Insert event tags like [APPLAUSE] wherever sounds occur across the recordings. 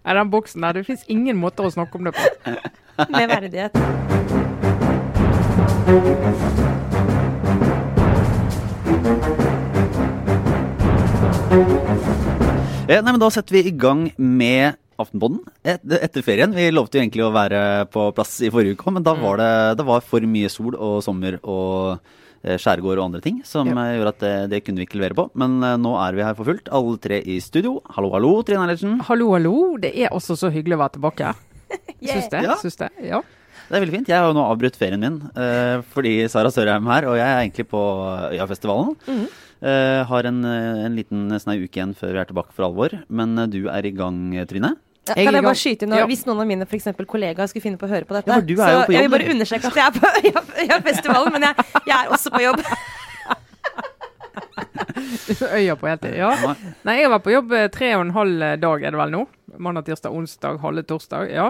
Nei, den boksen der, det fins ingen måter å snakke om det på. [LAUGHS] Med verdighet. Eh, nei, men Da setter vi i gang med Aftenpodden et, etter ferien. Vi lovte jo egentlig å være på plass i forrige uke, men da var det, da var for mye sol og sommer og skjærgård og andre ting som Ja. eh, gjorde at det, det kunne vi ikke levere på. Men eh, nå er vi her for fullt, alle tre i studio. Hallo, hallo, Trine Eilertsen. Hallo, hallo. Det er også så hyggelig å være tilbake. [LAUGHS] Syns det. Ja. Syns det. Ja. Det er veldig fint. Jeg har jo nå avbrutt ferien min eh, fordi Sara Sørheim er her, og jeg er egentlig på Øyafestivalen. Mm. Eh, har en, eh, en liten snau uke igjen før vi er tilbake for alvor. Men eh, du er i gang, Trine? Ja, kan er jeg bare skyte inn, Ja. Hvis noen av mine for eksempel, kollegaer skulle finne på å høre på dette Ja, for du er jo så på Jeg vil bare understreke at jeg er på [LAUGHS] Øya- Øyafestivalen, men jeg, jeg er også på jobb. [LAUGHS] Øya på heltid. Ja. Nei. Jeg har vært på jobb eh, tre og en halv dag, er det vel nå. Mandag, tirsdag, onsdag, halve torsdag. Ja.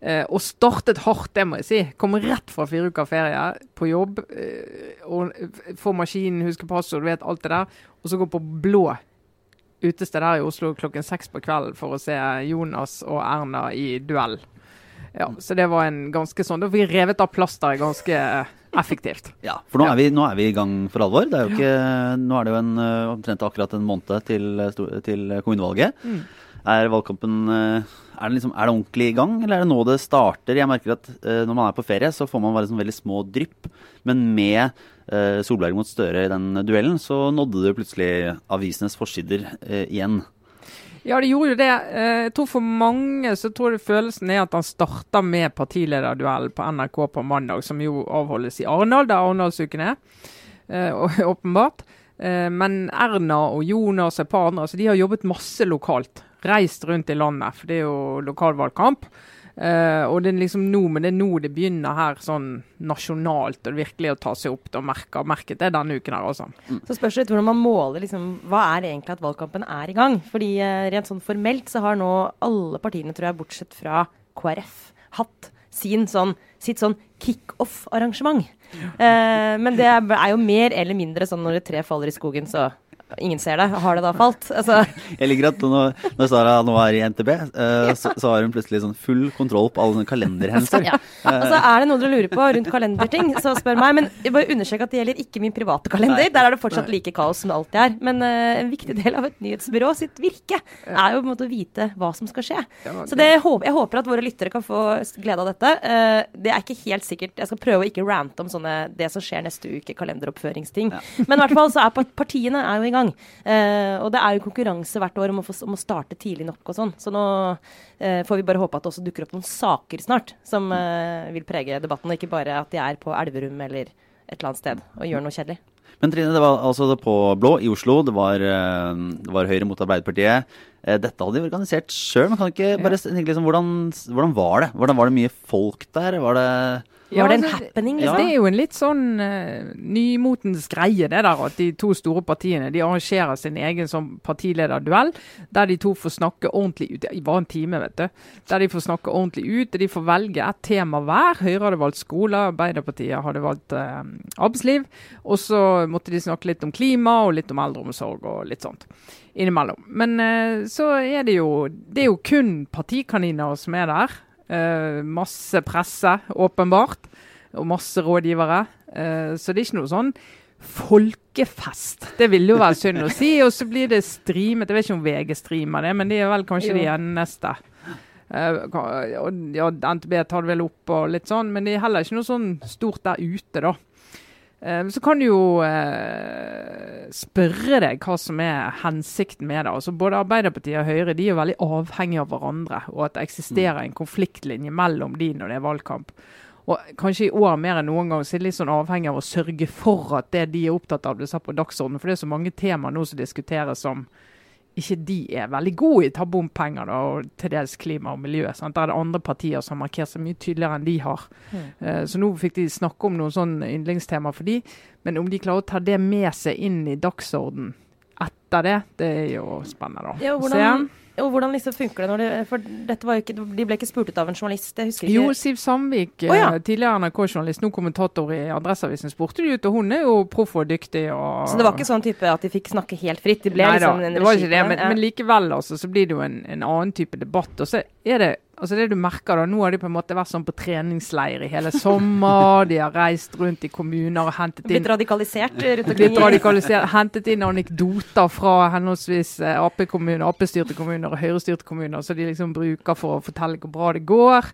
Eh, og startet hardt, det må jeg si. Kom rett fra fire uker ferie, på jobb. Eh, og f- få maskinen, huske passord, vet alt det der. Og så gå på blå utested her i Oslo klokken seks på kvelden for å se Jonas og Erna i duell. Ja, så det var en ganske sånn Da fikk vi revet av plasteret ganske eh, effektivt. [LAUGHS] Ja, for nå er, vi, nå er vi i gang for alvor. Det er jo ikke, nå er det jo en, eh, omtrent akkurat en måned til, eh, til kommunevalget. Mm. Er valgkampen eh, er det, liksom, er det ordentlig i gang, eller er det nå det starter? Jeg merker at eh, når man er på ferie, så får man bare sånn veldig små drypp. Men med eh, Solberg mot Støre i den duellen, så nådde det plutselig avisenes forsider eh, igjen. Ja, det gjorde jo det. Eh, Jeg tror For mange så tror jeg følelsen er at han starta med partilederduell på NRK på mandag, som jo avholdes i Arendal, der Arendalsuken er. Eh, [LAUGHS] Åpenbart. Eh, Men Erna og Jonas og et par andre altså de har jobbet masse lokalt. Reist rundt i landet, for det er jo lokalvalgkamp. Eh, og det er liksom nå, men det er nå det begynner her sånn nasjonalt og virkelig å ta seg opp. Da merker, merket det denne uken her, altså. Så spørs det litt hvordan man måler liksom, hva er egentlig at valgkampen er i gang. Fordi uh, rent sånn formelt så har nå alle partiene, tror jeg, bortsett fra KrF, hatt sin sånn, sitt sånn kickoff-arrangement. Uh, men det er jo mer eller mindre sånn når et tre faller i skogen, så ingen ser det. Har det da falt? Altså, [LAUGHS] Jeg liker at når, når Sara nå er i NTB, eh, så, så har hun plutselig sånn full kontroll på alle sånne kalenderhendelser. ja. altså, er det noe dere lurer på rundt kalenderting, så spør meg. Men jeg bare understreker at det gjelder ikke min private kalender. Der er det fortsatt like kaos som det alltid er. Men uh, en viktig del av et nyhetsbyrå sitt virke er jo på en måte å vite hva som skal skje. Så det, jeg håper at våre lyttere kan få glede av dette. Uh, det er ikke helt sikkert. Jeg skal prøve å ikke rante om sånne, det som skjer neste uke, kalenderoppføringsting. Men i hvert fall så er partiene er jo i gang. Eh, og det er jo konkurranse hvert år om å, få, om å starte tidlig nok og sånn. Så nå eh, får vi bare håpe at det også dukker opp noen saker snart som eh, vil prege debatten, og ikke bare at de er på Elverum eller et eller annet sted og gjør noe kjedelig. Men Trine, det var altså det på Blå i Oslo. Det var, eh, det var Høyre mot Arbeiderpartiet. Eh, Dette hadde de organisert sjøl, men kan ikke bare tenke liksom, hvordan, hvordan var det? Hvordan Var det mye folk der? Var det Var det en altså, happening, Ja. liksom? Det er jo en litt sånn uh, nymotens greie, det der at de to store partiene de arrangerer sin egen sånn partilederduell, der de to får snakke ordentlig ut. Det var en time, vet du. Der de får snakke ordentlig ut. og De får velge et tema hver. Høyre hadde valgt skole, Arbeiderpartiet hadde valgt uh, arbeidsliv. Og så måtte de snakke litt om klima og litt om eldreomsorg og litt sånt innimellom. Men uh, så er det jo Det er jo kun partikaniner som er der. Eh, masse presse, åpenbart. Og masse rådgivere. Eh, så det er ikke noe sånn folkefest. Det ville jo være synd å si. Og så blir det streamet. Jeg vet ikke om VG streamer det, men de er vel kanskje Jo. de eneste. Eh, og ja, NTB tar det vel opp og litt sånn, men det er heller ikke noe sånn stort der ute, da. Eh, Så kan du jo eh, spørre deg hva som er hensikten med det. Altså Både Arbeiderpartiet og Høyre de er veldig avhengige av hverandre, og at det eksisterer en konfliktlinje mellom de når det er valgkamp. Og Kanskje i år mer enn noen gang så er det litt sånn avhengig av å sørge for at det de er opptatt av, blir satt på dagsordenen. For det er så mange temaer nå som diskuteres som ikke de er veldig gode i. å Ta bompenger da, og til dels klima og miljø. Sant? Der er det andre partier som har markert seg mye tydeligere enn de har. Eh, så nå fikk de snakke om noen sånn yndlingstema for de, men om de klarer å ta det med seg inn i dagsorden etter det, det er jo spennende, da. Ja, hvordan. Og hvordan liksom funker det når det For dette var jo ikke De ble ikke spurt ut av en journalist, jeg husker ikke. Jo, Siv Sandvik, oh, ja. eh, tidligere NRK-journalist, nå kommentator i Adresseavisen, spurte de ut, og hun er jo proff og dyktig. Og, Så det var ikke sånn type at de fikk snakke helt fritt? De ble Nei liksom da, det var ikke det, men, men likevel altså, så blir det jo en, en annen type debatt. Og så er det altså det du merker da, Nå har de på en måte vært sånn på treningsleir i hele sommer. de har reist rundt i kommuner og hentet inn Blitt radikalisert rundt omkring. blitt radikalisert, hentet inn anekdoter fra henholdsvis eh, Ap-kommuner, Ap-styrte kommuner og Høyre-styrte kommuner, så de liksom bruker for å fortelle hvor bra det går.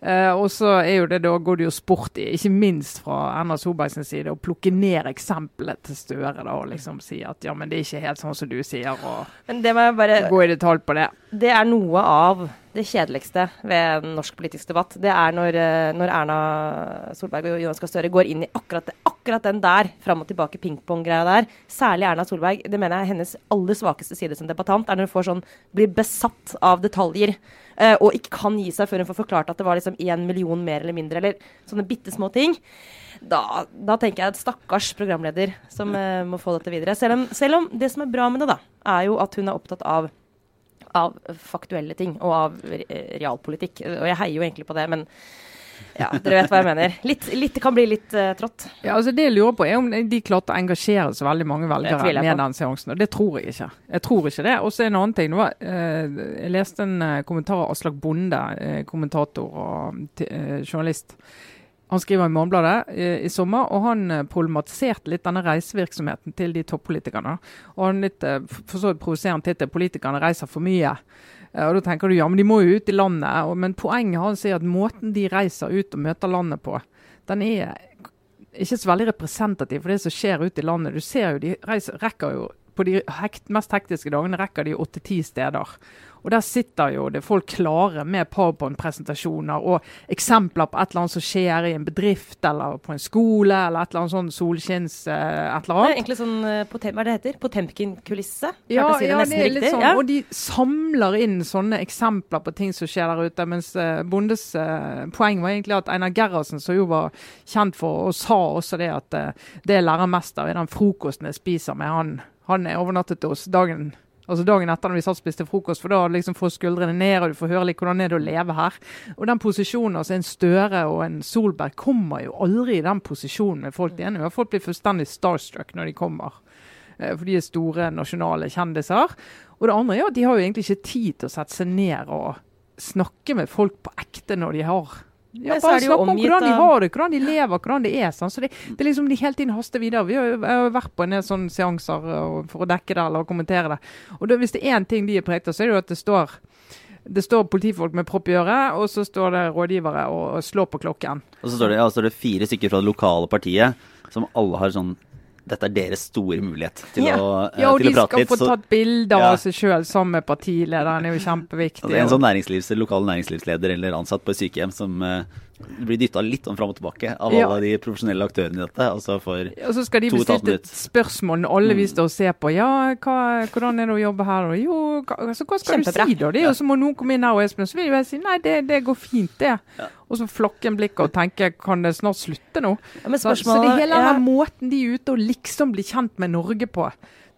Uh, og så er jo det, da går det jo sport i, ikke minst fra Erna Solberg sin side, å plukke ned eksempelet til Støre da, og liksom si at ja, men det er ikke helt sånn som du sier, og Men det må jeg bare gå i detalj på det. Det er noe av det kjedeligste ved en norsk politisk debatt. Det er når, eh, når Erna Solberg og Jonas Gahr Støre går inn i akkurat, det, akkurat den der fram og tilbake pingpong-greia der. Særlig Erna Solberg. Det mener jeg er hennes aller svakeste side som debattant. Er når hun får sånn, blir besatt av detaljer. eh, og ikke kan gi seg før hun får forklart at det var liksom én million mer eller mindre, eller sånne bitte små ting. Da, da tenker jeg at stakkars programleder som eh, må få dette videre. Selv om, selv om det som er bra med det, da, er jo at hun er opptatt av av faktuelle ting og av realpolitikk. Og jeg heier jo egentlig på det, men ja, dere vet hva jeg mener. Litt, litt, kan bli litt uh, trått. Ja, altså Det jeg lurer på, er om de klarte å engasjere så veldig mange velgere med den seansen. og Det tror jeg ikke. Jeg tror ikke det. Og så en annen ting. Var, uh, jeg leste en uh, kommentar av Aslak Bonde, kommentator og journalist. Han skriver i Morgenbladet i, i sommer, og han eh, problematiserte litt denne reisevirksomheten til de toppolitikerne. Og han litt eh, for så vidt provoserende tittel 'Politikerne reiser for mye'. Eh, Og da tenker du ja, men de må jo ut i landet. Og, men poenget hans er at måten de reiser ut og møter landet på, den er ikke så veldig representativ for det som skjer ute i landet. Du ser jo, de reiser, rekker jo på de hekt, mest hektiske dagene rekker de åtte-ti steder. Og Der sitter jo det folk klare med PowerPoint-presentasjoner og eksempler på et eller annet som skjer i en bedrift eller på en skole eller et eller annet sånn solskinns eh, et eller annet. Det er egentlig sånn eh, Hva det heter? Potemkin-kulisse? Ja, si det ja, det er litt riktig. sånn. Ja. Og de samler inn sånne eksempler på ting som skjer der ute. Mens eh, Bondes poeng var egentlig at Einar Gerhardsen, som jo var kjent for, og sa også det at det er lærermester i den frokosten jeg spiser med han. Han er overnattet hos dagen Altså dagen etter når vi satt og spiste frokost, for da liksom får skuldrene ned, og du får høre litt hvordan det er å leve her. Og den posisjonen, altså en Støre og en Solberg, kommer jo aldri i den posisjonen med folk. igjen. er at folk blir fullstendig starstruck når de kommer. Eh, For de er store nasjonale kjendiser. Og det andre er at de har jo egentlig ikke tid til å sette seg ned og snakke med folk på ekte når de har ja, bare snakke om hvordan de har det, hvordan de lever, hvordan det er. Sånn. Så det, det er liksom de hele tiden haster videre. Vi har jo jeg har jo vært på en del sånne seanser for å dekke det eller kommentere det. Og da, hvis det er én ting de er preget av, så er det jo at det står det står politifolk med propp i øret, og så står det rådgivere og, og slår på klokken. Og så står det, ja, så står det fire stykker fra det lokale partiet som alle har sånn Dette er deres store mulighet til Ja. å, eh, Ja, og til de å prate skal få tatt bilder Ja. av seg sjøl sammen med partilederen, det er jo [LAUGHS] kjempeviktig. altså, en sånn næringslivs, lokal næringslivsleder eller ansatt på et sykehjem som eh, blir dytta litt sånn fram og tilbake av Ja. alle de profesjonelle aktørene i dette. Og så Og så skal de bli stilt spørsmål når alle vi Mm. står og ser på. Ja, hva, hvordan er det å jobbe her? Og jo, hva, altså, hva skal Kjempebra. du si da? Det er jo som om noen kommer inn her og Espen, så vil jo jeg si nei, det, det går fint, det. Ja. Og så flokke en blikk og tenke kan det snart slutte nå? Ja, men Så, så det hele ja. den måten de er ute og liksom blir kjent med Norge på,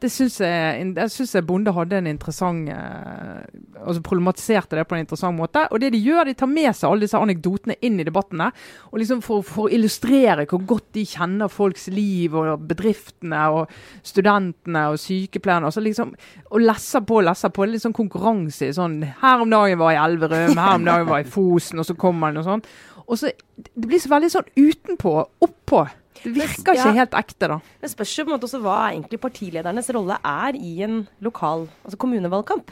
det syns jeg, jeg, synes jeg Bonde hadde en interessant eh, altså Problematiserte det på en interessant måte. Og det de gjør, de tar med seg alle disse anekdotene inn i debattene. og liksom For, for å illustrere hvor godt de kjenner folks liv og bedriftene og studentene og sykepleierne. og liksom, Og lesser på og lesser på. Det litt sånn konkurranse sånn Her om dagen var jeg i Elverum, her om dagen var jeg i Fosen, og så kommer den og sånn. Og så, Det blir så veldig sånn utenpå, oppå. Det virker Ja. ikke helt ekte, da. Det spørs jo på en måte også hva egentlig partiledernes rolle er i en lokal altså kommunevalgkamp.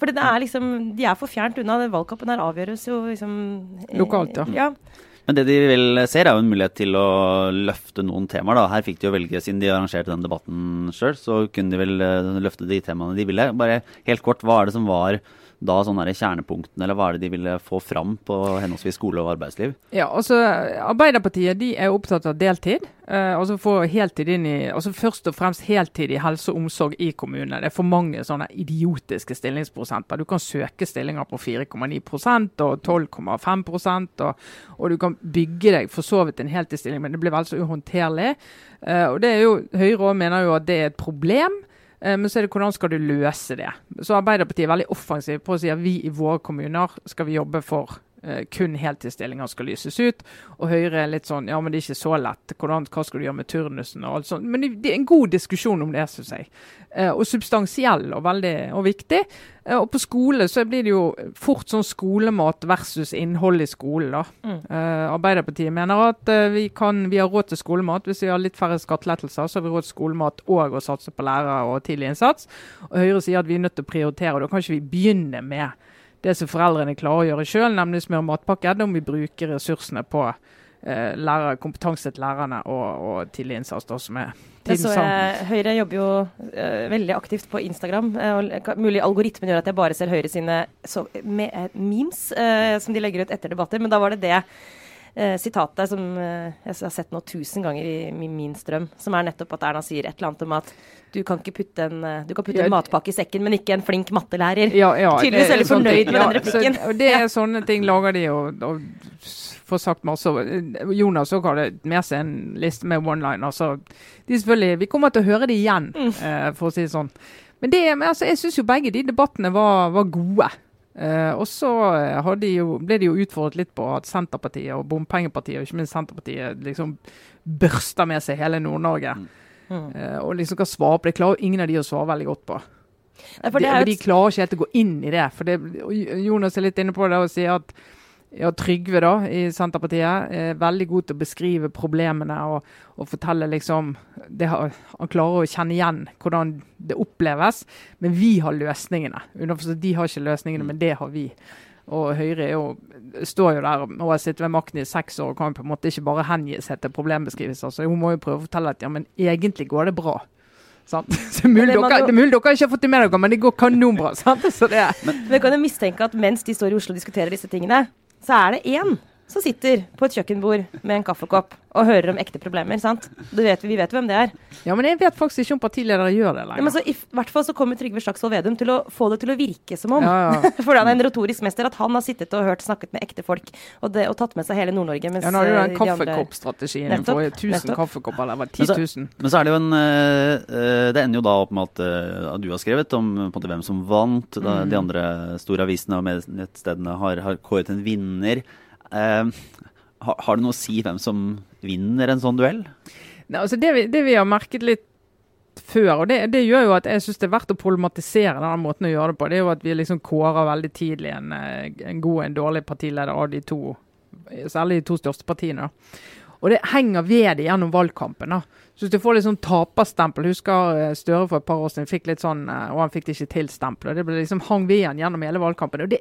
For det er liksom, De er for fjernt unna. Den valgkampen her avgjøres jo liksom eh, Lokalt, ja. ja. Men det de vel ser, er jo en mulighet til å løfte noen temaer. da. Her fikk de jo velge, siden de arrangerte den debatten sjøl, så kunne de vel eh, løfte de temaene de ville. Bare helt kort, hva er det som var da sånne der kjernepunktene, eller hva er det de ville få fram på henholdsvis skole og arbeidsliv? Ja, altså Arbeiderpartiet de er opptatt av deltid. Eh, altså få heltid inn i, altså Først og fremst heltid i helse og omsorg i kommunene. Det er for mange sånne idiotiske stillingsprosenter. Du kan søke stillinger på 4,9% og 12,5 og, og du kan bygge deg for så vidt en heltidsstilling, men det blir vel så uhåndterlig. Eh, og det er jo, Høyre også mener jo at det er et problem. Eh, men så er det hvordan skal du løse det. Så Arbeiderpartiet er veldig offensiv på å si at vi i våre kommuner skal vi jobbe for kun heltidsstillinger skal lyses ut. Og Høyre er litt sånn ja, men det er ikke så lett. Hvordan, hva skal du gjøre med turnusen og alt sånt. Men det, det er en god diskusjon om det, syns jeg. Eh, og substansiell og veldig og viktig. Eh, og på skole så blir det jo fort sånn skolemat versus innhold i skolen. da. Mm. Uh, Arbeiderpartiet mener at uh, vi, kan, vi har råd til skolemat. Hvis vi har litt færre skattelettelser, så har vi råd til skolemat og å satse på lærere og tidlig innsats. Og Høyre sier at vi er nødt til å prioritere, og da kan ikke vi begynne med det som foreldrene klarer å gjøre sjøl, nemlig smøre matpakke. om vi bruker ressursene på eh, lærer, kompetanse til lærerne og, og tidlig innsats, da, som er Det sammen. Høyre jobber jo eh, veldig aktivt på Instagram. eh, og mulig algoritmen gjør at jeg bare ser Høyre sine så, me, eh, memes eh, som de legger ut etter debatter. Men da var det det eh, sitatet som eh, jeg har sett nå tusen ganger i min, min strøm, som er nettopp at Erna sier et eller annet om at du kan ikke putte en, eh, du kan putte Ja, en matpakke i sekken, men ikke en flink mattelærer. Ja, ja, Tydeligvis veldig fornøyd med med den replikken. Så, det er [LAUGHS] sånne ting lager de og, og får sagt masse. Jonas hadde med seg en liste med one-liner. Så de selvfølgelig, vi kommer til å høre det igjen, eh, for å si det sånn. Men, det, men altså, jeg syns jo begge de debattene var, var gode. Eh, og så eh, de jo, ble de jo utfordret litt på at Senterpartiet og bompengepartiet, og ikke minst Senterpartiet, liksom børster med seg hele Nord-Norge. Mm. Eh, og liksom kan svare på det. klarer jo ingen av de å svare veldig godt på. Nei, for de, det er jo de klarer ikke helt å gå inn i det. For det, Jonas er litt inne på det og sier at ja, Trygve da, i Senterpartiet er veldig god til å beskrive problemene og, og fortelle liksom det har, Han klarer å kjenne igjen hvordan det oppleves, men vi har løsningene. Underforstått, De har ikke løsningene, men det har vi. Og Høyre er jo, står jo der og har sittet ved makten i seks år og kan på en måte ikke bare hengi seg til problembeskrivelser. Så hun må jo prøve å fortelle at ja, men egentlig går det bra. Sant? [LAUGHS] Så det, er mulig dere, jo- det er mulig dere ikke har fått det med dere, men det går kanonbra. [LAUGHS] Sant? Så det, Men jeg kan jo mistenke at mens de står i Oslo og diskuterer disse tingene, så er det én som sitter på et kjøkkenbord med en kaffekopp og hører om ekte problemer. sant? Du vet, vi vet hvem det er. ja, men jeg vet faktisk ikke om partiledere gjør det Ja, men så I hvert fall så kommer Trygve Slagsvold Vedum til å få det til å virke som om. Ja, ja. [LAUGHS] Fordi han er en retorisk mester. At han har sittet og hørt snakket med ekte folk og, det, og tatt med seg hele Nord-Norge. Ja, nå har du eh, den de andre- kaffekoppstrategien Nettopp, for 1000 kaffekopper, eller var det Men så- 10 000? Men så er det jo en eh, eh, Det ender jo da opp med at, øh, du har skrevet om på en måte, hvem som vant. Da, Mm. De andre store avisene og nettstedene har, har kåret en vinner. Eh, har, har det noe å si hvem som vinner en sånn duell? Ne, altså det, vi, det vi har merket litt før, og det, det gjør jo at jeg syns det er verdt å problematisere denne måten å gjøre det på, det er jo at vi liksom kårer veldig tidlig en, eh, en god og en dårlig partileder av de to, særlig de to største partiene. Og det henger ved det gjennom valgkampen. da. Så hvis du får litt sånn taperstempel Husker eh, Støre for et par år siden fikk litt sånn, eh, og han fikk det ikke til stempel. og Det ble liksom hang ved han gjennom hele valgkampen. og det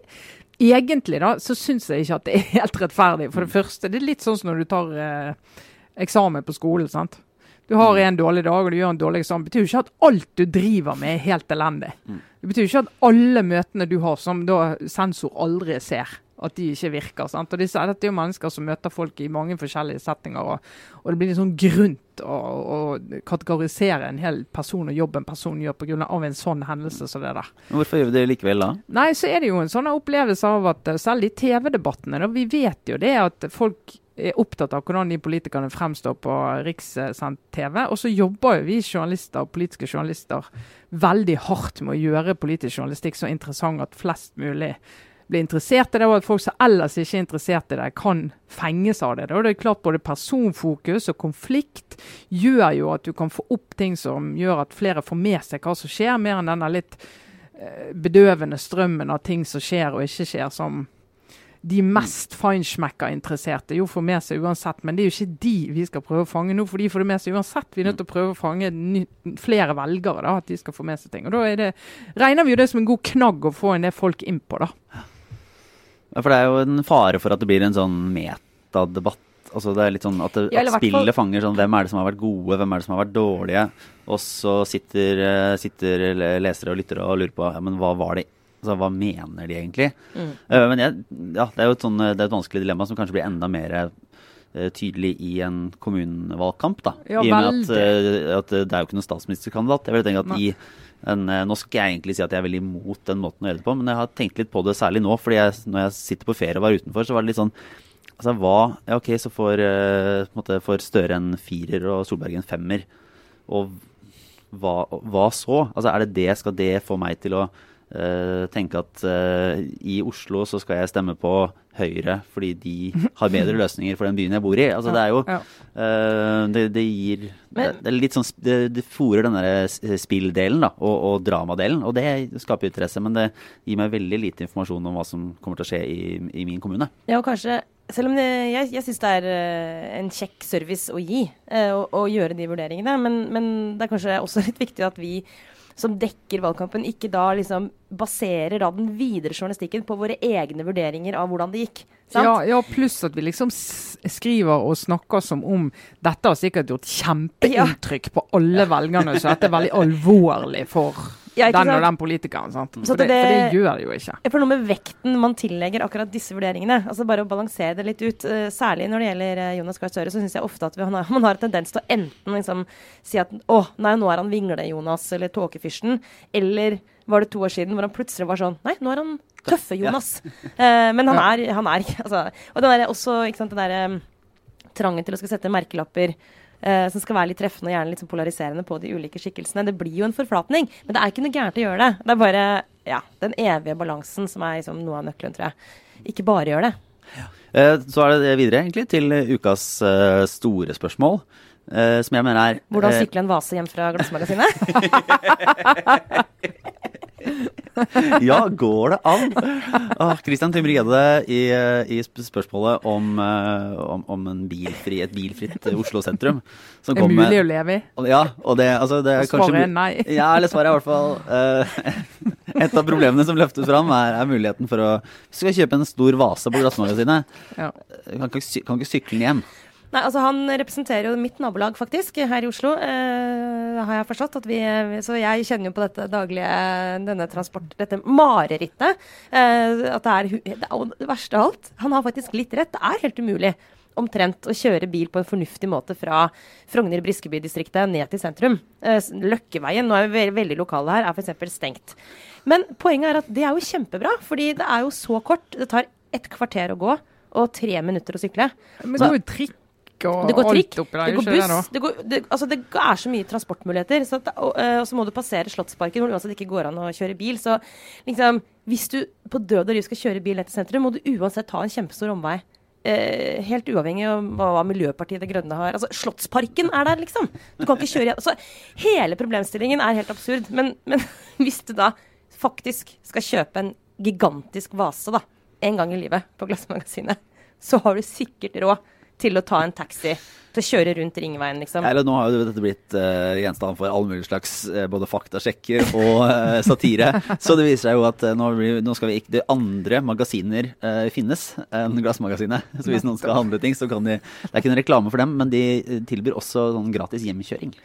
Egentlig da, så syns jeg ikke at det er [LAUGHS] helt rettferdig. For det første, det er litt sånn som når du tar eh, eksamen på skolen. sant? Du har en dårlig dag og du gjør en dårlig eksamen. Det betyr jo ikke at alt du driver med er helt elendig. Det betyr jo ikke at alle møtene du har som da sensor aldri ser, at de ikke virker. sant? Og disse, Dette er jo mennesker som møter folk i mange forskjellige settinger. Og, og det blir litt sånn grunt å, å kategorisere en hel person og jobb en person gjør pga. en sånn hendelse som det der. Men hvorfor gjør vi det likevel da? Nei, så er det jo en sånn opplevelse av at eh, selv i TV-debattene, vi vet jo det at folk er opptatt av hvordan de politikerne fremstår på rikssendt TV. Og så jobber jo vi journalister, politiske journalister veldig hardt med å gjøre politisk journalistikk så interessant at flest mulig blir interessert i det, og at folk som ellers ikke er interessert i det, kan fenges av det. Og det er klart Både personfokus og konflikt gjør jo at du kan få opp ting som gjør at flere får med seg hva som skjer, mer enn denne litt eh, bedøvende strømmen av ting som skjer og ikke skjer, som de mest feinschmecker-interesserte jo får med seg uansett. Men det er jo ikke de vi skal prøve å fange nå, for de får det med seg uansett. Vi er nødt til å prøve å fange flere velgere, da, at de skal få med seg ting. Og da det, regner vi jo det som en god knagg å få en del folk inn på, da. Ja, for det er jo en fare for at det blir en sånn metadebatt. Altså det er litt sånn at, det, at spillet fanger sånn Hvem er det som har vært gode, hvem er det som har vært dårlige? Og så sitter, eh, sitter lesere og lyttere og lurer på ja, men hva var det Altså, hva mener de egentlig? Mm. Uh, men jeg, ja, det er jo et, sånn, det er et vanskelig dilemma som kanskje blir enda mer eh, tydelig i en kommunevalgkamp. da. Ja, I og med at, eh, at det er jo ikke noen statsministerkandidat. Jeg vil tenke at Nei. i en, eh, Nå skal jeg egentlig si at jeg er veldig imot den måten å gjøre det på, men jeg har tenkt litt på det særlig nå. fordi jeg, når jeg sitter på ferie og var utenfor, så var det litt sånn Altså hva Ja, ok, så får, eh, måte, får Støre en firer og Solberg en femmer. Og hva, hva så? Altså er det det, Skal det få meg til å eh, tenke at eh, i Oslo så skal jeg stemme på Høyre fordi de har bedre [LAUGHS] løsninger for den byen jeg bor i? Altså det er jo eh, det, det gir det, det er litt sånn Det, det fòrer den derre spilldelen da, og, og dramadelen, og det skaper interesse. Men det gir meg veldig lite informasjon om hva som kommer til å skje i, i min kommune. Ja, og kanskje Selv om det, jeg, jeg syns det er eh, en kjekk service å gi, eh, å, å gjøre de vurderingene, men, men det er kanskje også litt viktig at vi som dekker valgkampen, ikke da liksom baserer da den videre journalistikken på våre egne vurderinger av hvordan det gikk. Sant? Ja, ja, pluss at vi liksom skriver og snakker som om dette har sikkert gjort kjempeinntrykk på alle velgerne, så dette er veldig alvorlig for Ja, ikke den og den politikeren. Sant? Så For, det, det- for det gjør det jo ikke. For noe med vekten man tillegger akkurat disse vurderingene. altså Bare å balansere det litt ut. eh, særlig når det gjelder eh, Jonas Gahr Støre, så syns jeg ofte at vi, har, man har en tendens til å enten liksom si at å, nei, nå er han vingle-Jonas eller tåkefyrsten. Eller var det to år siden hvor han plutselig var sånn Nei, nå er han tøffe-Jonas. Eh, men han er, han er altså, Og den der, også ikke sant, den derre eh, trangen til å skal sette merkelapper eh, som skal være litt treffende og gjerne litt sånn polariserende på de ulike skikkelsene. Det blir jo en forflatning, men det er ikke noe gærent å gjøre det. Det er bare ja, den evige balansen som er liksom noe av nøkkelen, tror jeg. Ikke bare gjør det. Eh, så er det videre egentlig til ukas eh, store spørsmål, som jeg mener er Hvordan sykle en vase hjem fra Glassmagasinet? [LAUGHS] [LAUGHS] [LAUGHS] Ja, går det an? Ah, Christian Tybring-Gjedde i, eh, i spørsmålet om, eh, om, om en bilfri, et bilfritt Oslo sentrum. Som Det er mulig med- å leve i. Ja, og det, altså, det er kanskje er nei. [LAUGHS] Ja, eller svaret er i hvert fall uh, [LAUGHS] Et av problemene som løftes fram, er, er muligheten for å skal kjøpe en stor vase på Glassmagasinet, Ja. kan ikke, kan ikke sykle den hjem. Nei, altså Han representerer jo mitt nabolag, faktisk, her i Oslo. Eh, har jeg forstått. At vi, så jeg kjenner jo på dette daglige denne transport, dette marerittet. Eh, at det er, hu- det er verste av alt. Han har faktisk litt rett. Det er helt umulig omtrent å kjøre bil på en fornuftig måte fra Frogner-Briskeby-distriktet ned til sentrum. Eh, Løkkeveien, nå er vi veldig, lokale her, er f.eks. stengt. Men poenget er at det er jo kjempebra, fordi det er jo så kort. Det tar et kvarter å gå og tre minutter å sykle. Men det Så- går jo trikk og Det går trikk, alt det går buss, det, går, det, altså det er så mye transportmuligheter. Så at, og, eh, og så må du passere Slottsparken, hvor det uansett ikke går an å kjøre bil. Så liksom, hvis du på død og liv skal kjøre bil ned til sentrum, må du uansett ta en kjempestor omvei. Eh, helt uavhengig av hva, Miljøpartiet De Grønne har. Altså, Slottsparken er der, liksom. Du kan ikke kjøre. Altså, hele problemstillingen er helt absurd. Men, men [LAUGHS] hvis du da faktisk skal kjøpe en gigantisk vase da, en gang i livet på Glassmagasinet, så har du sikkert råd til å ta en taxi til å kjøre rundt Ringveien, liksom. Eller nå har jo dette blitt uh, gjenstand for all mulig slags uh, både faktasjekker og uh, satire. [LAUGHS] Så det viser seg jo at nå, blir, nå skal vi ikke Det andre magasiner finnes enn Glassmagasinet. [LAUGHS] Så hvis noen skal handle ting, så kan de Det er ikke en reklame for dem, men de tilbyr også sånn gratis hjemkjøring.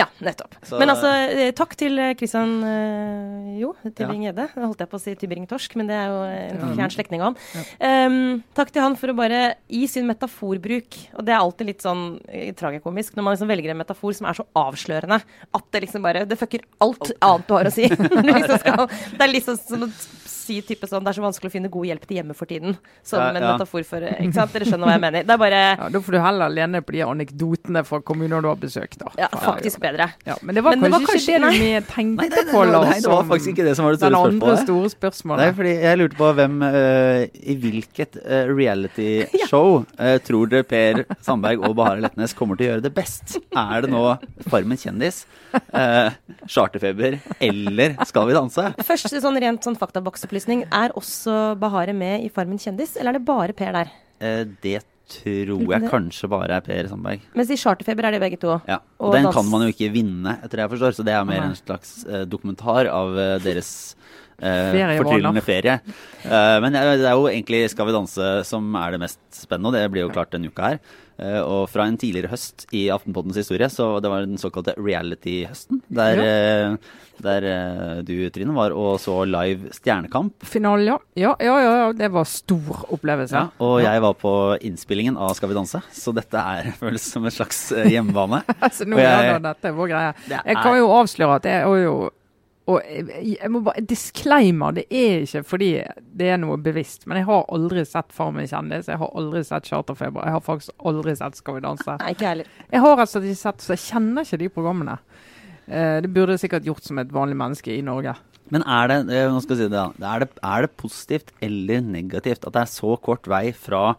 Ja, nettopp. Så- Men altså, eh, takk til Kristian Christian eh, Jo, Tybring-Gjedde. Ja. holdt jeg på å si Tybring-Torsk, men det er jo en fjern slektning av han. Um, takk til han for å bare i sin metaforbruk. Og det er alltid litt sånn eh, tragikomisk når man liksom velger en metafor som er så avslørende at det liksom bare Det fucker alt annet du har å si. Liksom [LAUGHS] skal, [LAUGHS] det er liksom som å si type sånn Det er så vanskelig å finne god hjelp til hjemme for tiden. Som Ja, en ja. metafor for eh, Ikke sant? Dere skjønner hva jeg mener. Det er bare Ja, Da får du heller lene deg på de anekdotene fra kommuner du har besøkt. da. Ja, faktisk bedre. Ja, men det var Men det var kanskje ikke kanskje- det du med tenkte Nei, nei, nei, på, nei, Lars. det var faktisk ikke det som var det store andre spørsmålet. Nei, fordi jeg lurte på hvem uh, I hvilket uh, reality-show [LAUGHS] eh, tror dere Per Sandberg og Bahare Letnes kommer til å gjøre det best? Er det nå Farmen kjendis, uh, Charterfeber eller Skal vi danse? Først sånn rent sånn faktaboksopplysning. Er også Bahare med i Farmen kjendis, eller er det bare Per der? Eh, det tror jeg kanskje bare er Per Sandberg. Mens i Charterfeber er de begge to. Ja, Og og den kan man jo ikke vinne, etter det jeg forstår. Så det er mer en slags uh, dokumentar av uh, deres uh, fortryllende ferie. Eh, men eh, det er jo egentlig Skal vi danse som er det mest spennende, og det blir jo klart denne uka her. Eh, og fra en tidligere høst i Aftenpoddens historie, så det var den såkalte reality-høsten. Der, ja. der eh, du, Trine, var og så live Stjernekamp. Finalen, ja. Ja, ja, ja, ja. Det var stor opplevelse. Ja, og jeg var på innspillingen av Skal vi danse, så dette er, [LAUGHS] føles som en slags eh, hjemmebane. [LAUGHS] Altså, nå jeg- er dette vår greie. Det Jeg kan jo avsløre at jeg er jo og jeg, jeg må bare, Disclaimer, det er ikke fordi det er noe bevisst. Men jeg har aldri sett Farmen kjendis, jeg har aldri sett Charterfeber. Jeg har faktisk aldri sett Skal vi danse. Nei, ikke heller. Jeg har altså ikke sett, så jeg kjenner ikke de programmene. Eh, det burde jeg sikkert gjort som et vanlig menneske i Norge. Men er det, eh, nå skal jeg si det, da. er det, er det positivt eller negativt at det er så kort vei fra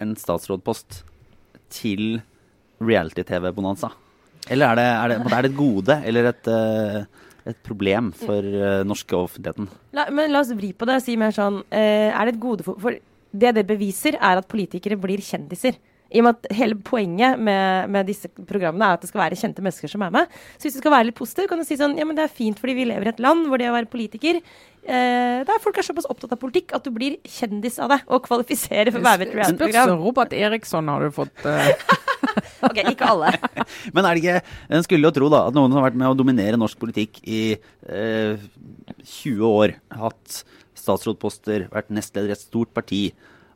en statsrådpost til reality-TV-bonanza? Eller er det, er, det, er det, et gode eller et, eh, et problem for uh, norske offentligheten? La, men la oss vri på det og si mer sånn uh, Er det et gode for, for det det beviser, er at politikere blir kjendiser. I og med at Hele poenget med, med, disse programmene er at det skal være kjente mennesker som er med. Så hvis du skal være litt positiv, kan du si sånn Ja, men det er fint fordi vi lever i et land hvor det å være politiker eh, Der folk er såpass opptatt av politikk at du blir kjendis av det og kvalifiserer for å være med i et reality-program. Robert Eriksson har du fått eh. [LAUGHS] [LAUGHS] Ok, ikke alle. [LAUGHS] men er det ikke En skulle jo tro da at noen som har vært med å dominere norsk politikk i eh, 20 år, hatt statsrådposter, vært nestleder i et stort parti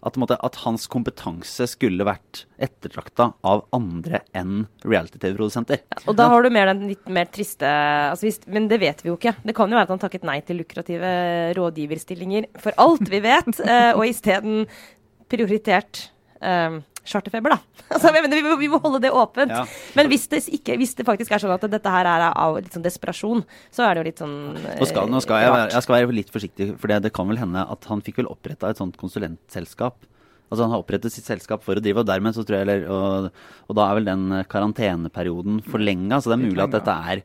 at, at, hans kompetanse skulle vært ettertrakta av andre enn reality-TV-produsenter. Ja, og da har du mer den litt mer triste altså hvis, Men det vet vi jo ikke. Det kan jo være at han takket nei til lukrative rådgiverstillinger for alt vi vet, [LAUGHS] eh, og isteden prioritert eh, charterfeber, da. [LAUGHS] Altså, mener, vi, må, vi, må, holde det åpent. Ja. Men hvis det, ikke, hvis det, faktisk er sånn at dette her er av litt sånn desperasjon, så er det jo litt sånn Nå skal, nå skal jeg, jeg, skal være litt forsiktig, for det, det kan vel hende at han fikk vel oppretta et sånt konsulentselskap. Altså Han har opprettet sitt selskap for å drive, og dermed så tror jeg, eller, og, og da er vel den karanteneperioden forlenga. Så det er mulig at dette er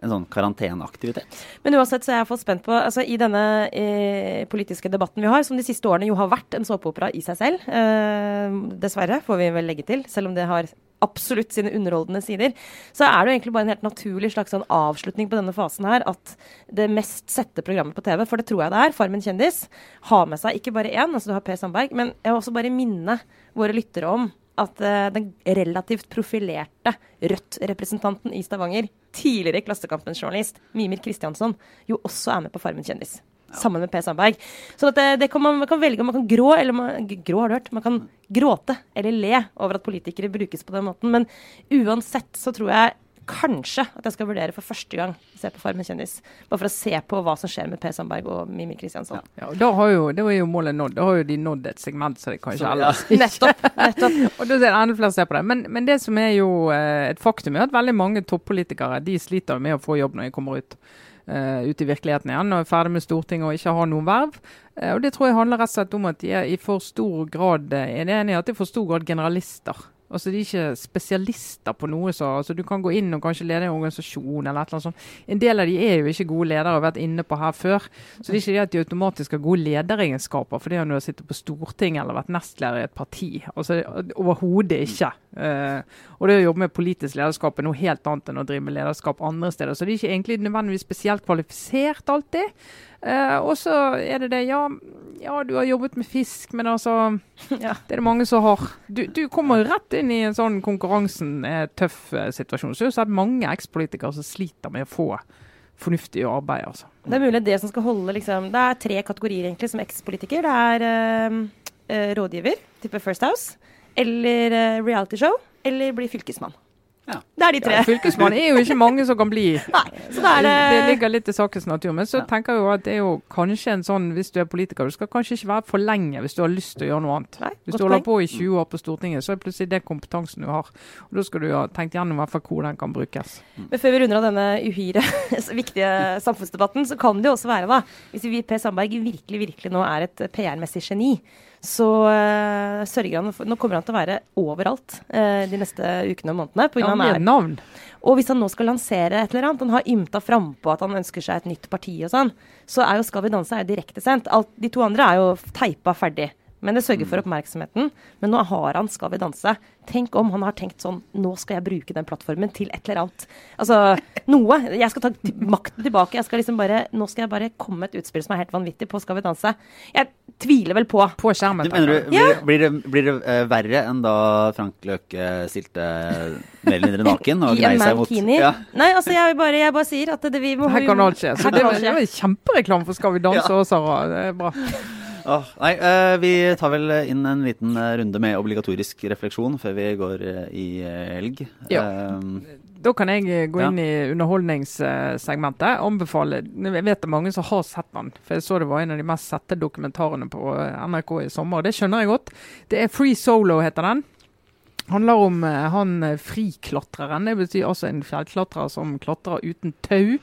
en sånn karanteneaktivitet. Men uansett så er jeg iallfall spent på altså I denne eh, politiske debatten vi har, som de siste årene jo har vært en såpeopera i seg selv, eh, dessverre, får vi vel legge til, selv om det har absolutt sine underholdende sider, så er det jo egentlig bare en helt naturlig slags sånn avslutning på denne fasen her at det mest sette programmet på TV, for det tror jeg det er, Farmen kjendis, har med seg ikke bare én, altså du har Per Sandberg, men jeg vil også bare minne våre lyttere om at uh, den relativt profilerte Rødt-representanten i Stavanger, tidligere Klassekampen-journalist Mimir Kristiansson, jo også er med på Farmen kjendis. Ja. Sammen med Per Sandberg. Så det, det kan man, man, kan velge om man kan grå eller man, grå har du hørt, man kan gråte eller le over at politikere brukes på den måten. Men uansett så tror jeg kanskje at jeg skal vurdere for første gang å se på Farmen kjendis. Bare for å se på hva som skjer med Per Sandberg og Mimi Kristiansson. Ja, ja da, har jo, da er jo målet nådd. Da har jo de nådd et segment som de kanskje så, ellers ja. Nettopp. nettopp. [LAUGHS] og da er det enda flere som ser på det. Men, men, det som er jo eh, et faktum, er at veldig mange toppolitikere de sliter med å få jobb når de kommer ut. Uh, ut i virkeligheten igjen og er ferdig med Stortinget og ikke har noen verv. Uh, og Det tror jeg handler rett og slett om at de er i for stor grad uh, er enig i at de er for stor grad generalister. Altså, De er ikke spesialister på noe. så altså, Du kan gå inn og kanskje lede en organisasjon. eller et eller annet sånt. En del av de er jo ikke gode ledere, har vært inne på her før. Så det er ikke det at de automatisk har gode lederegenskaper fordi du har sittet på Stortinget eller vært nestleder i et parti. Altså, Overhodet ikke. Uh, og det å jobbe med politisk lederskap er noe helt annet enn å drive med lederskap andre steder. Så de er ikke egentlig nødvendigvis spesielt kvalifisert alltid. Uh, og så er det det ja, ja, du har jobbet med fisk, men altså [LAUGHS] ja. Det er det mange som har. Du, du kommer rett inn i en sånn konkurransen er tøff uh, situasjon. Så er det mange ekspolitikere som sliter med å få fornuftig arbeid. Altså. Det er mulig det som skal holde liksom, Det er tre kategorier egentlig som ekspolitiker. Det er uh, rådgiver, type First House, eller realityshow, eller bli fylkesmann. Ja. Det er de tre. Ja, fylkesmann er jo ikke mange som kan bli. [LAUGHS] Nei, så det, det... det ligger litt i sakens natur. Men så ja. tenker jeg jo at det er jo kanskje en sånn, hvis du er politiker, du skal kanskje ikke være for lenge hvis du har lyst til å gjøre noe annet. Nei, hvis du holder på i 20 år på Stortinget, så er plutselig det kompetansen du har. Og Da skal du ha tenkt gjennom hvert fall hvor den kan brukes. Men før vi runder av denne uhyre [LAUGHS] viktige samfunnsdebatten, så kan det jo også være, da, hvis vi Per Sandberg virkelig, virkelig nå er et PR-messig geni, så uh, sørger han for Nå kommer han til å være overalt uh, de neste ukene og månedene. På ja, han er navn. Og hvis han nå skal lansere et eller annet, han har ymta frampå at han ønsker seg et nytt parti og sånn, så er jo Skal vi danse direktesendt. De to andre er jo teipa ferdig. Men det sørger for mm. oppmerksomheten. Men nå har han Skal vi danse. Tenk om han har tenkt sånn Nå skal jeg bruke den plattformen til et eller annet. Altså noe. Jeg skal ta makten tilbake. Jeg skal liksom bare Nå skal jeg bare komme med et utspill som er helt vanvittig på Skal vi danse. Jeg tviler vel på. På skjermen. Du mener du, blir, blir, det, blir det uh, verre enn da Frank Løke stilte mer eller mindre naken og [LAUGHS] gnei seg mot ja. Nei, altså jeg bare, jeg bare sier at det, vi må Her kan alt skje. Så det, det var kjempereklame for Skal vi danse òg, ja. Sara. Det er bra. Oh, nei, uh, vi tar vel inn en liten uh, runde med obligatorisk refleksjon før vi går uh, i helg. Ja. da kan jeg gå inn ja. i underholdningssegmentet. Anbefale Jeg vet det er mange som har sett den, for jeg så det var en av de mest sette dokumentarene på NRK i sommer. Det skjønner jeg godt. Det er Free Solo, heter den. handler om uh, han eh, friklatreren. Det betyr altså en fjellklatrer som klatrer uten tau.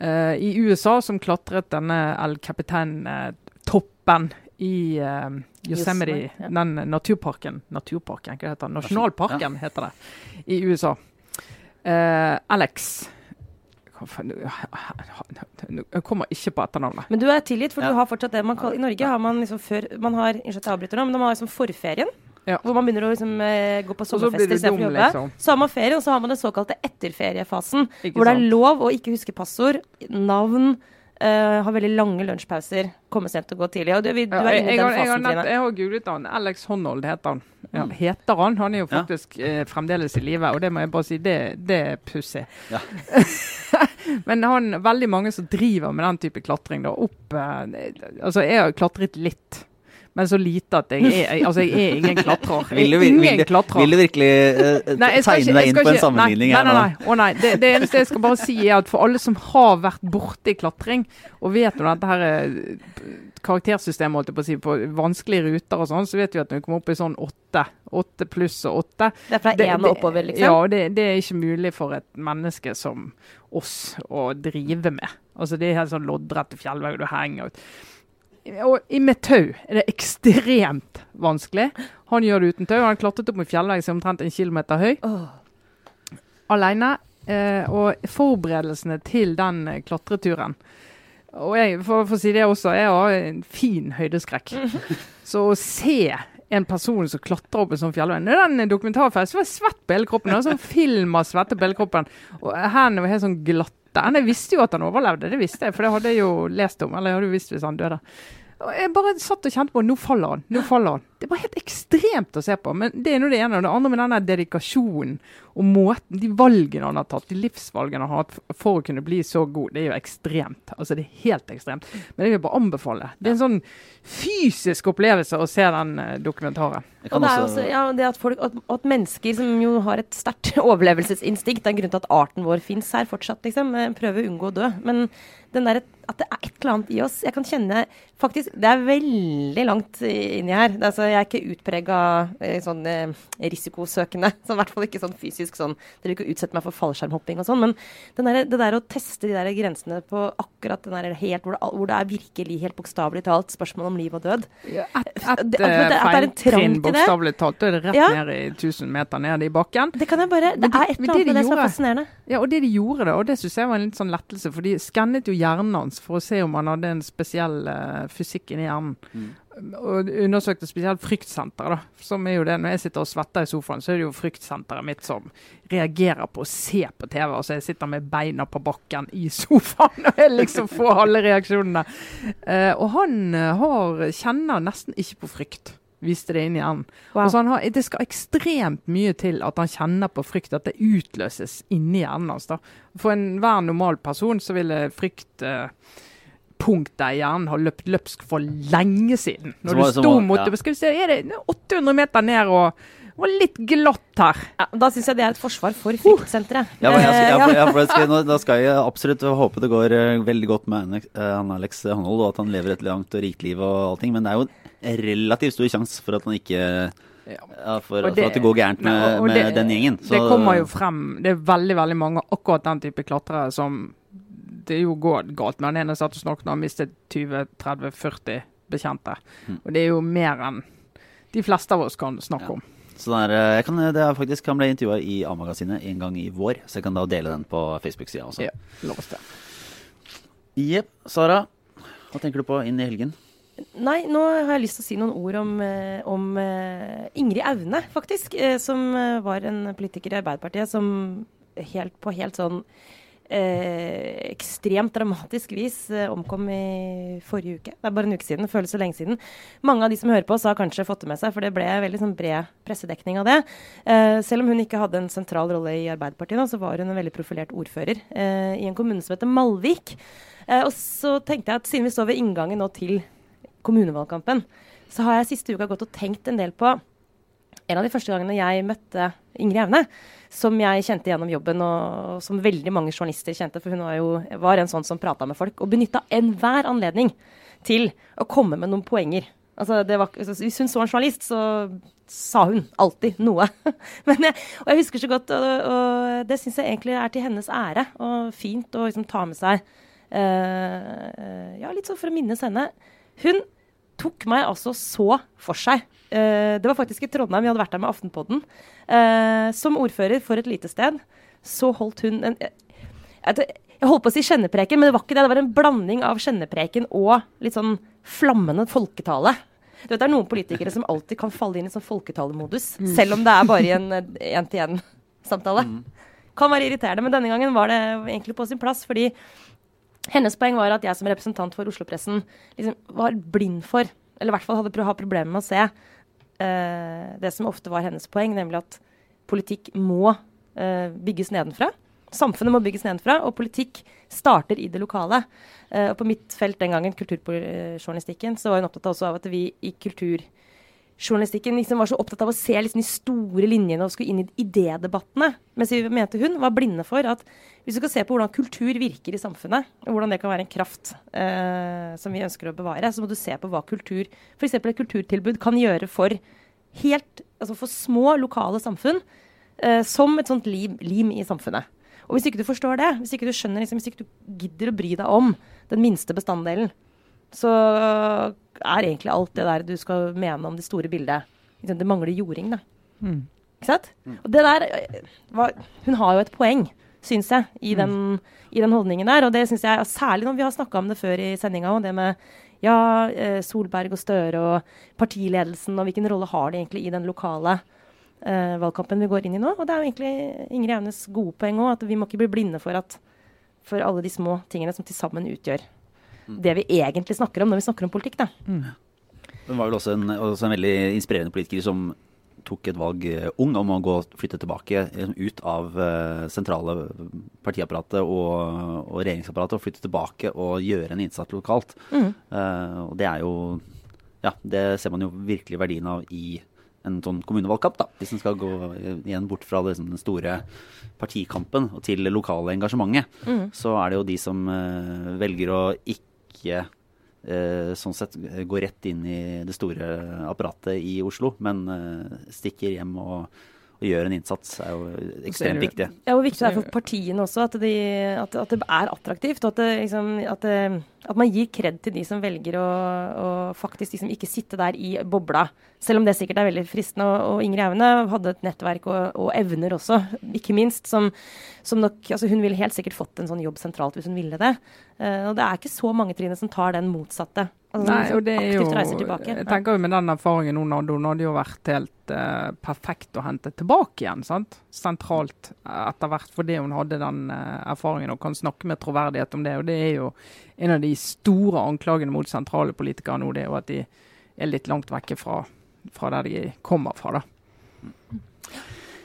Uh, I USA, som klatret denne El Capitan-toppen i uh, Yosemite, ja. den naturparken. Naturparken, hva heter det? Nasjonalparken heter det i USA. Uh, Alex Jeg kommer ikke på etternavnet. Men du er tilgitt, for du har fortsatt det man kaller I Norge har man liksom før Man har Unnskyld at jeg avbryter nå, men man har liksom forferien. Ja. Hvor man begynner å liksom, eh, gå på sommerfester istedenfor å jobbe. liksom. Så har man ferie, og så har man den såkalte etterferiefasen. Ikke Hvor det er lov å ikke huske passord, navn, eh, har veldig lange lunsjpauser, Kommer sent og gå tidlig. Og du, vi, du Ja, er jeg, inne i jeg, den har- jeg, har fasen, nett, Trine. jeg har googlet han. Alex Honnold heter han. Ja, heter han? Han er jo Ja. faktisk eh, fremdeles i live, og det må jeg bare si, det, det er pussig. Ja. [LAUGHS] Men han, veldig mange som driver med den type klatring, da, opp eh, Altså, jeg har klatret litt. Men så lite at jeg er jeg, Altså, jeg er ingen klatrer. Jeg Vil du, vil, ingen vil, klatrer. vil du virkelig uh, Nei, tegne ikke- deg inn på en sammenligning nei, nå? nei, nei. nei, Å nei. Det, det eneste jeg skal bare si, er at for alle som har vært borti klatring, og vet jo dette her eh, karaktersystemet holdt jeg på å si, på vanskelige ruter og sånn, så vet vi at når vi kommer opp i sånn åtte, åtte pluss og åtte Det er fra én og oppover, liksom? Ja, det, det er ikke mulig for et menneske som oss å drive med. Altså Det er helt sånn loddrette fjellvegger du henger ut. Og i- med tau er det ekstremt vanskelig. Han gjør det uten tau. Han klatret opp en fjellvegg som er omtrent en kilometer høy Oh. alene. Eh, og forberedelsene til den klatreturen Og jeg, for, for å si det også, jeg har en fin høydeskrekk. [LAUGHS] Så å se en person som klatrer opp en sånn fjellvegg den dokumentarfilmen var svett på hele kroppen. Det var sånn film av svette på hele kroppen. Og hendene var helt sånn glatte. Men jeg visste jo at han overlevde, det visste jeg, for det hadde jeg jo lest om. Eller jeg hadde jo visst hvis han døde. Jeg bare satt og kjente på nå faller han, nå faller han. Det var helt ekstremt å se på. Men det er nå det ene. Og det andre med denne dedikasjonen og måten, de valgene han har tatt, de livsvalgene han har hatt for å kunne bli så god, det er jo ekstremt. Altså det er helt ekstremt. Men jeg vil bare anbefale. Det er en sånn fysisk opplevelse å se den eh, dokumentaren. Og det er også, ja, det at, folk, at, at mennesker som jo har et sterkt [LAUGHS] overlevelsesinstinkt, det er en grunn til at arten vår fins her fortsatt, liksom. eh, Prøver å unngå å dø. Men den der, at det er et eller annet i oss Jeg kan kjenne faktisk Det er veldig langt inni her. Det, er altså, jeg er ikke utprega eh, sånn eh, risikosøkende. [LAUGHS] Så I hvert fall ikke sånn fysisk sånn Dere vil ikke utsette meg for fallskjermhopping og sånn. Men den der, det der å teste de der grensene på akkurat den der helt hvor det, hvor det er virkelig helt bokstavelig talt spørsmål om liv og død Det- at det- eh, at det er en trang til det. bokstavelig talt. Da er det rett Ja. ned i 1000 meter ned i bakken. Det kan jeg bare Det er et eller annet med det som er fascinerende. Ja, og det de gjorde det, og det synes jeg var en litt sånn lettelse, for de skannet jo hjernen hans for å se om han hadde en spesiell uh, fysikk inni hjernen. Og undersøkte spesielt fryktsenteret, da. Som er jo det, når jeg sitter og svetter i sofaen, så er det jo fryktsenteret mitt som reagerer på å se på TV. Altså jeg sitter med beina på bakken i sofaen og jeg liksom får alle reaksjonene. Eh, og han eh, har, kjenner nesten ikke på frykt. Viste det inn i hjernen. Wow. Altså han har, det skal ekstremt mye til at han kjenner på frykt, at det utløses inni hjernen hans. Altså, For enhver normal person så ville fryktpunktet i hjernen har løpt løpsk for lenge siden. Når var- du sto var- mot ja. det, skal vi se, er det 800 meter ned og og litt glatt her. Ja, da syns jeg det er et forsvar for fryktsenteret. ja, skal, ja, Eh, for, ja, for da skal jeg absolutt håpe det går eh, veldig godt med Alex, eh, han Alex Honnold, og at han lever et langt og rikt liv og allting, men det er jo en relativt stor sjanse for at han ikke ja, for, det, for at det går gærent med, med det- den gjengen. Det kommer jo frem. Det er veldig veldig mange akkurat den type klatrere som det jo går galt med. Han ene satt og snakket om han mistet 20-30-40 bekjente. Mm. Og det er jo mer enn de fleste av oss kan snakke Ja. om. Så det, er, eh, jeg kan, det er faktisk, han ble intervjua i A-magasinet en gang i vår, så jeg kan da dele den på Facebook-sida også. Ja, lov oss det. Jepp. Sara, hva tenker du på inn i helgen? Nei, nå har jeg lyst til å si noen ord om, eh, om eh, Ingrid Aune, faktisk. eh, som eh, var en politiker i Arbeiderpartiet som helt, på helt sånn eh, ekstremt dramatisk vis eh, omkom i forrige uke. Det er bare en uke siden. Det føles så lenge siden. Mange av de som hører på oss, har kanskje fått det med seg, for det ble veldig sånn bred pressedekning av det. Eh, selv om hun ikke hadde en sentral rolle i Arbeiderpartiet, nå, så var hun en veldig profilert ordfører eh, i en kommune som heter Malvik. Eh, og så tenkte jeg at siden vi står ved inngangen nå til kommunevalgkampen, så har jeg siste uka gått og tenkt en del på en av de første gangene jeg møtte Ingrid Aune, som jeg kjente gjennom jobben, og som veldig mange journalister kjente, for hun var jo var en sånn som prata med folk, og benytta enhver anledning til å komme med noen poenger. Altså, var, altså, hvis hun så en journalist, så sa hun alltid noe. [LAUGHS] Men og jeg husker så godt, og, og det syns jeg egentlig er til hennes ære og fint å liksom ta med seg. Uh, ja, litt sånn for å minnes henne. Hun tok meg altså så for seg. Uh, det var faktisk i Trondheim, vi hadde vært der med Aftenpodden. Uh, som ordfører for et lite sted, så holdt hun en jeg, jeg holdt på å si kjennepreken, men det var ikke det. Det var en blanding av kjennepreken og litt sånn flammende folketale. Du vet, Det er noen politikere som alltid kan falle inn i sånn folketalemodus, mm. selv om det er bare i en én-til-én-samtale. Mm. Kan være irriterende, men denne gangen var det egentlig på sin plass. fordi hennes poeng var at jeg som representant for Oslo-pressen liksom var blind for, eller i hvert fall hadde hatt problemer med å se, uh, det som ofte var hennes poeng, nemlig at politikk må uh, bygges nedenfra. Samfunnet må bygges nedenfra, og politikk starter i det lokale. Uh, og på mitt felt den gangen, kulturjournalistikken, så var hun opptatt også av at vi i kulturjournalistikken liksom var så opptatt av å se liksom de store linjene og skulle inn i idédebattene. Mens vi mente hun var blinde for at hvis du skal se på hvordan kultur virker i samfunnet, og hvordan det kan være en kraft eh, som vi ønsker å bevare, så må du se på hva kultur, f.eks. et kulturtilbud, kan gjøre for helt, altså for små lokale samfunn. eh, som et sånt lim, lim i samfunnet. Og hvis ikke du forstår det, hvis ikke du skjønner, liksom, hvis ikke du gidder å bry deg om den minste bestanddelen, så er egentlig alt det der du skal mene om det store bildet Det mangler jording, da. Mm. Ikke sant? Mm. Og det der var, Hun har jo et poeng, syns jeg, i mm. den, i den, holdningen der. Og det syns jeg, særlig når vi har snakka om det før i sendinga, og det med ja, eh, Solberg og Støre og partiledelsen, og hvilken rolle har de egentlig i den lokale uh, valgkampen vi går inn i nå. Og det er jo egentlig Ingrid Aunes gode poeng òg, at vi må ikke bli blinde for, at, for alle de små tingene som til sammen utgjør mm. Det vi egentlig snakker om når vi snakker om politikk. da. Mm. Hun var vel også en, også en, veldig inspirerende politiker som tok et valg uh, ung om å gå flytte tilbake uh, ut av uh, sentrale partiapparatet og, og, regjeringsapparatet og flytte tilbake og gjøre en innsats lokalt. Mm. og det er jo Ja, det ser man jo virkelig verdien av i en sånn kommunevalgkamp, da, hvis en skal gå igjen bort fra liksom, den store partikampen og til det lokale engasjementet, mm. så er det jo de som uh, velger å ikke uh, sånn sett går rett inn i det store apparatet i Oslo, men uh, stikker hjem og gjør en innsats, er jo ekstremt viktig. Ja, og viktig det er for partiene også at, de, at, at det er attraktivt. og at, det, liksom, at, det, at, man gir kred til de som velger å, å faktisk liksom ikke sitte der i bobla. Selv om det sikkert er veldig fristende. Og, og Ingrid Aune hadde et nettverk og, og, evner også, ikke minst, som, som nok altså Hun ville helt sikkert fått en sånn jobb sentralt hvis hun ville det. Uh, og det er ikke så mange Trine, som tar den motsatte. Altså, Nei, og det er jo, Jeg tenker jo med den erfaringen hun hadde, hun hadde jo vært helt uh, perfekt å hente tilbake igjen. sant? Sentralt etter hvert fordi hun hadde den uh, erfaringen og kan snakke med troverdighet om det. Og det er jo en av de store anklagene mot sentrale politikere nå, det er jo at de er litt langt vekke fra, fra der de kommer fra. da.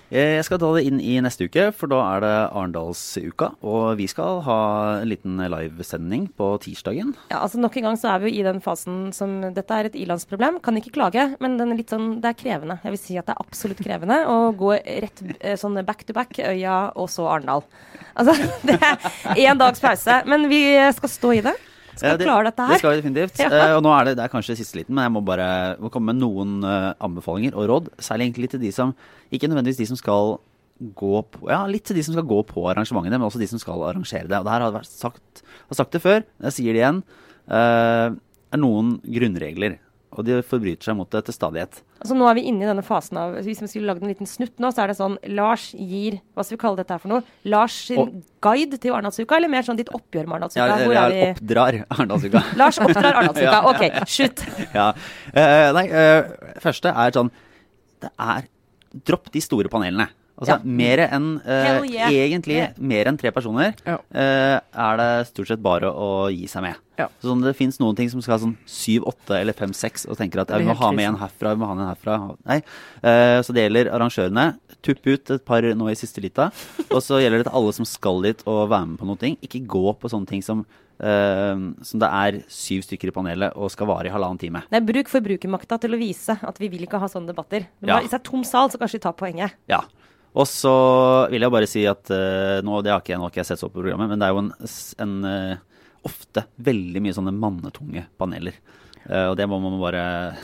Eh, jeg skal ta det inn i neste uke, for da er det Arendalsuka. Og vi skal ha en liten livesending på tirsdagen. Ja, altså Nok en gang så er vi jo i den fasen som Dette er et ilandsproblem. Kan ikke klage, men den er litt sånn, det er krevende. Jeg vil si at det er absolutt krevende å gå rett eh, sånn back to back, Øya og så Arendal. Altså, [LAUGHS] det er én dags pause. Men vi skal stå i det skal det, klare dette her. Det skal vi definitivt. [LAUGHS] Ja. Uh, og nå er det, det er kanskje siste liten, men jeg må bare må komme med noen uh, anbefalinger og råd. Særlig egentlig til de som Ikke nødvendigvis de som skal gå på Ja, litt til de som skal gå på arrangementene, men også de som skal arrangere det. Og det her har jeg sagt, har sagt det før, jeg sier det igjen. Uh, er noen grunnregler og de forbryter seg mot det til stadighet. Altså Nå er vi inne i denne fasen av Hvis vi skulle lagd en liten snutt nå, så er det sånn Lars gir Hva skal vi kalle dette her for noe? Lars sin og, guide til Arendalsuka, eller mer sånn ditt oppgjør med Arendalsuka? Ja, Hvor er vi? oppdrar Arendalsuka. [LAUGHS] Lars oppdrar Arendalsuka. [LAUGHS] OK, slutt. [LAUGHS] ja. Uh, nei, uh, første er sånn Det er Dropp de store panelene. Altså ja. mer enn uh, yeah. Egentlig yeah. mer enn tre personer ja. uh, er det stort sett bare å gi seg med. Ja. Så sånn, det fins noen ting som skal ha sånn syv, åtte eller fem, seks og tenker at vi må ha med en herfra, vi må ha med en herfra. Nei. Uh, så det gjelder arrangørene. Tupp ut et par nå i siste lita. og så gjelder det til alle som skal dit og være med på noe. Ikke gå på sånne ting som Uh, som det er syv stykker i panelet og skal vare i halvannen time. Nei, Bruk forbrukermakta til å vise at vi vil ikke ha sånne debatter. Ja. Hvis det er tom sal, så kanskje vi tar poenget. Ja. Og så vil jeg bare si at uh, nå, det har ikke, nå har ikke jeg sett så på programmet, men det er jo en, en uh, ofte veldig mye sånne mannetunge paneler. Uh, og det må man bare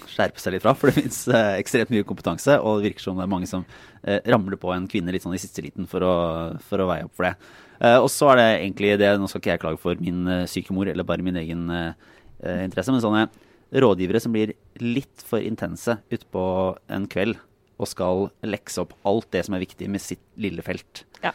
skjerpe seg litt fra, for det fins ekstremt mye kompetanse. Og det virker som det er mange som ramler på en kvinne litt sånn i siste liten for å, for å veie opp for det. og så er det egentlig det Nå skal ikke jeg klage for min syke mor eller bare min egen interesse, men sånne rådgivere som blir litt for intense utpå en kveld og skal lekse opp alt det som er viktig med sitt lille felt. Ja.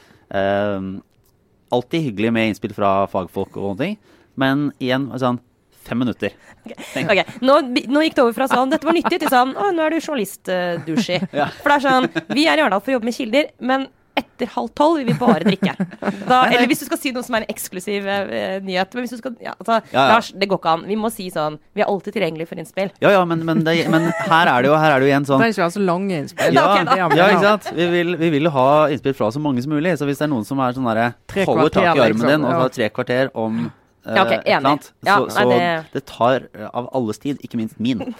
alltid hyggelig med innspill fra fagfolk og sånne ting, men igjen sånn fem minutter. Okay. okay. Nå, nå, gikk det over fra sånn 'dette var nyttig' til sånn 'å, nå er du journalist-dusji'. Uh, ja. For det er sånn Vi er i Arendal for å jobbe med kilder, men etter halv tolv vil vi bare drikke. [LAUGHS] Da, eller hvis du skal si noe som er en eksklusiv uh, nyhet. Men hvis du skal ja, altså, ja, ja. Lars, det går ikke an. Vi må si sånn Vi er alltid tilgjengelige for innspill. Ja ja, men, men, det, men her er det jo her er det jo igjen sånn Det er ikke så lange innspill. Ja, okay, ja ikke sant. Vi vil, vi vil, ha innspill fra så mange som mulig. Så hvis det er noen som er sånn derre Holder tak i armen liksom, din og tar tre kvarter om ja, ok, eh, enig. Ja, så, så det... det... tar av alles tid, ikke minst min. [LAUGHS]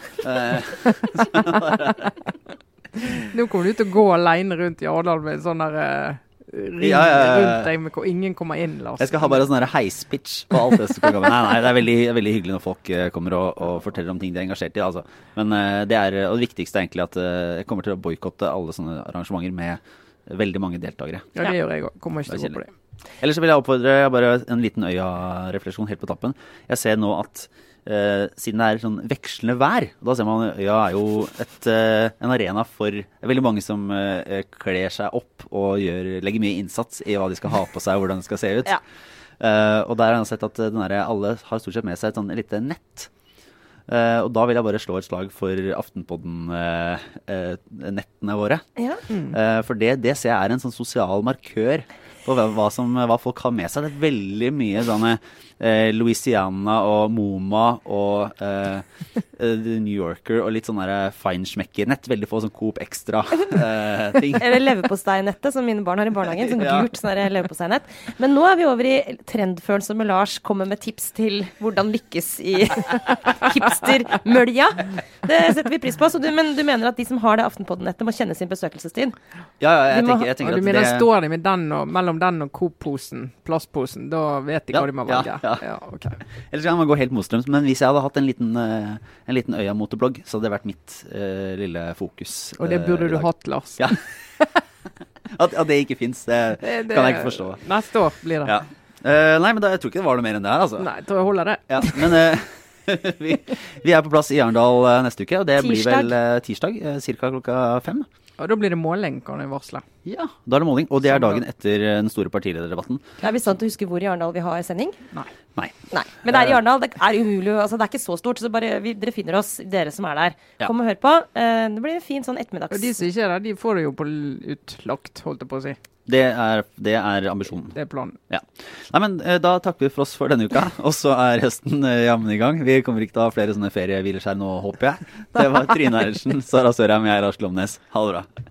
[LAUGHS] [LAUGHS] Nå kommer du til å gå alene rundt i Årdal med en sånn derre uh, ja, ja, ja, rundt deg hvor ingen kommer inn. Lars. Jeg skal ha bare sånn heispitch på alt det som kan komme. Nei, nei, det er veldig, veldig hyggelig når folk uh, kommer og, og, forteller om ting de er engasjert i. Altså. Men uh, det er, det viktigste er egentlig at jeg kommer til å boikotte alle sånne arrangementer med veldig mange deltakere. Ja, det gjør jeg òg. Kommer ikke til å gå på det. Ellers vil jeg oppfordre bare en liten øya-refleksjon helt på tappen. Jeg ser nå at Uh, siden det er sånn vekslende vær. Da ser man øya er jo et, eh, en arena for veldig mange som eh, kler seg opp og gjør, legger mye innsats i hva de skal ha på seg og hvordan det skal se ut. Ja. og der har jeg sett at der, alle har stort sett med seg et sånn lite nett. og da vil jeg bare slå et slag for Aftenpodden-nettene våre. Ja. Mm. for det, det ser jeg er en sånn sosial markør på hva, hva, som, hva, folk har med seg. Det er veldig mye sånne eh, Louisiana og Moma og eh, The New Yorker og litt sånn feinschmecker-nett. Veldig få sånn Coop Extra-ting. Eh, [LAUGHS] Eller leverposteinettet som mine barn har i barnehagen. Sånn [LAUGHS] gult sånn leverposteinett. Men nå er vi over i trendfølelse med Lars kommer med tips til hvordan lykkes i [LAUGHS] hipstermølja. Det setter vi pris på. Du, men du mener at de som har det Aftenpodden-nettet, må kjenne sin besøkelsestid? Ja, ja jeg, tenker, jeg tenker at du mener det... står de med den og, mellom den og Coop-posen, plastposen, da vet de hva de må velge? Ja, ja. Okay. [LAUGHS] Ellers kan man gå helt motstrøms. Men hvis jeg hadde hatt en liten, uh, en liten Øya-motorblogg, så hadde det vært mitt uh, lille fokus. Og det burde uh, du hatt, Lars. Ja. [LAUGHS] at, at, det ikke fins, det, det, det, kan jeg ikke forstå. Neste år blir det. Ja. nei, men da, jeg tror ikke det var noe mer enn det her, altså. Nei, jeg tror jeg holder det. Ja, men [LAUGHS] [LAUGHS] vi, vi, er på plass i Arendal neste uke, og det tirsdag. blir vel tirsdag ca. klokka fem. Og Da blir det måling, kan jeg varsle. Ja, da er det måling. Og det er dagen etter den store partilederdebatten. Er vi sant å huske hvor i Arendal vi har sending? Nei. Nei. Nei. Men det er i Arendal. Det er umulig. Altså, det er ikke så stort. Så bare, vi, dere finner oss, dere som er der. Ja. Kom og hør på. Det blir en fin sånn ettermiddags... Og de som ikke er der, de får det jo på utlagt, holdt jeg på å si. Det er, det er, ambisjonen. Det er planen. Ja. Nei, men eh, Da takker vi for oss for denne uka, [LAUGHS] og så er høsten eh, jammen i gang. Vi kommer ikke til å ha flere sånne feriehvileskjær nå, håper jeg. Det var Trine Eilertsen, Sara Sørheim, jeg er Lars Glomnes. Ha det bra.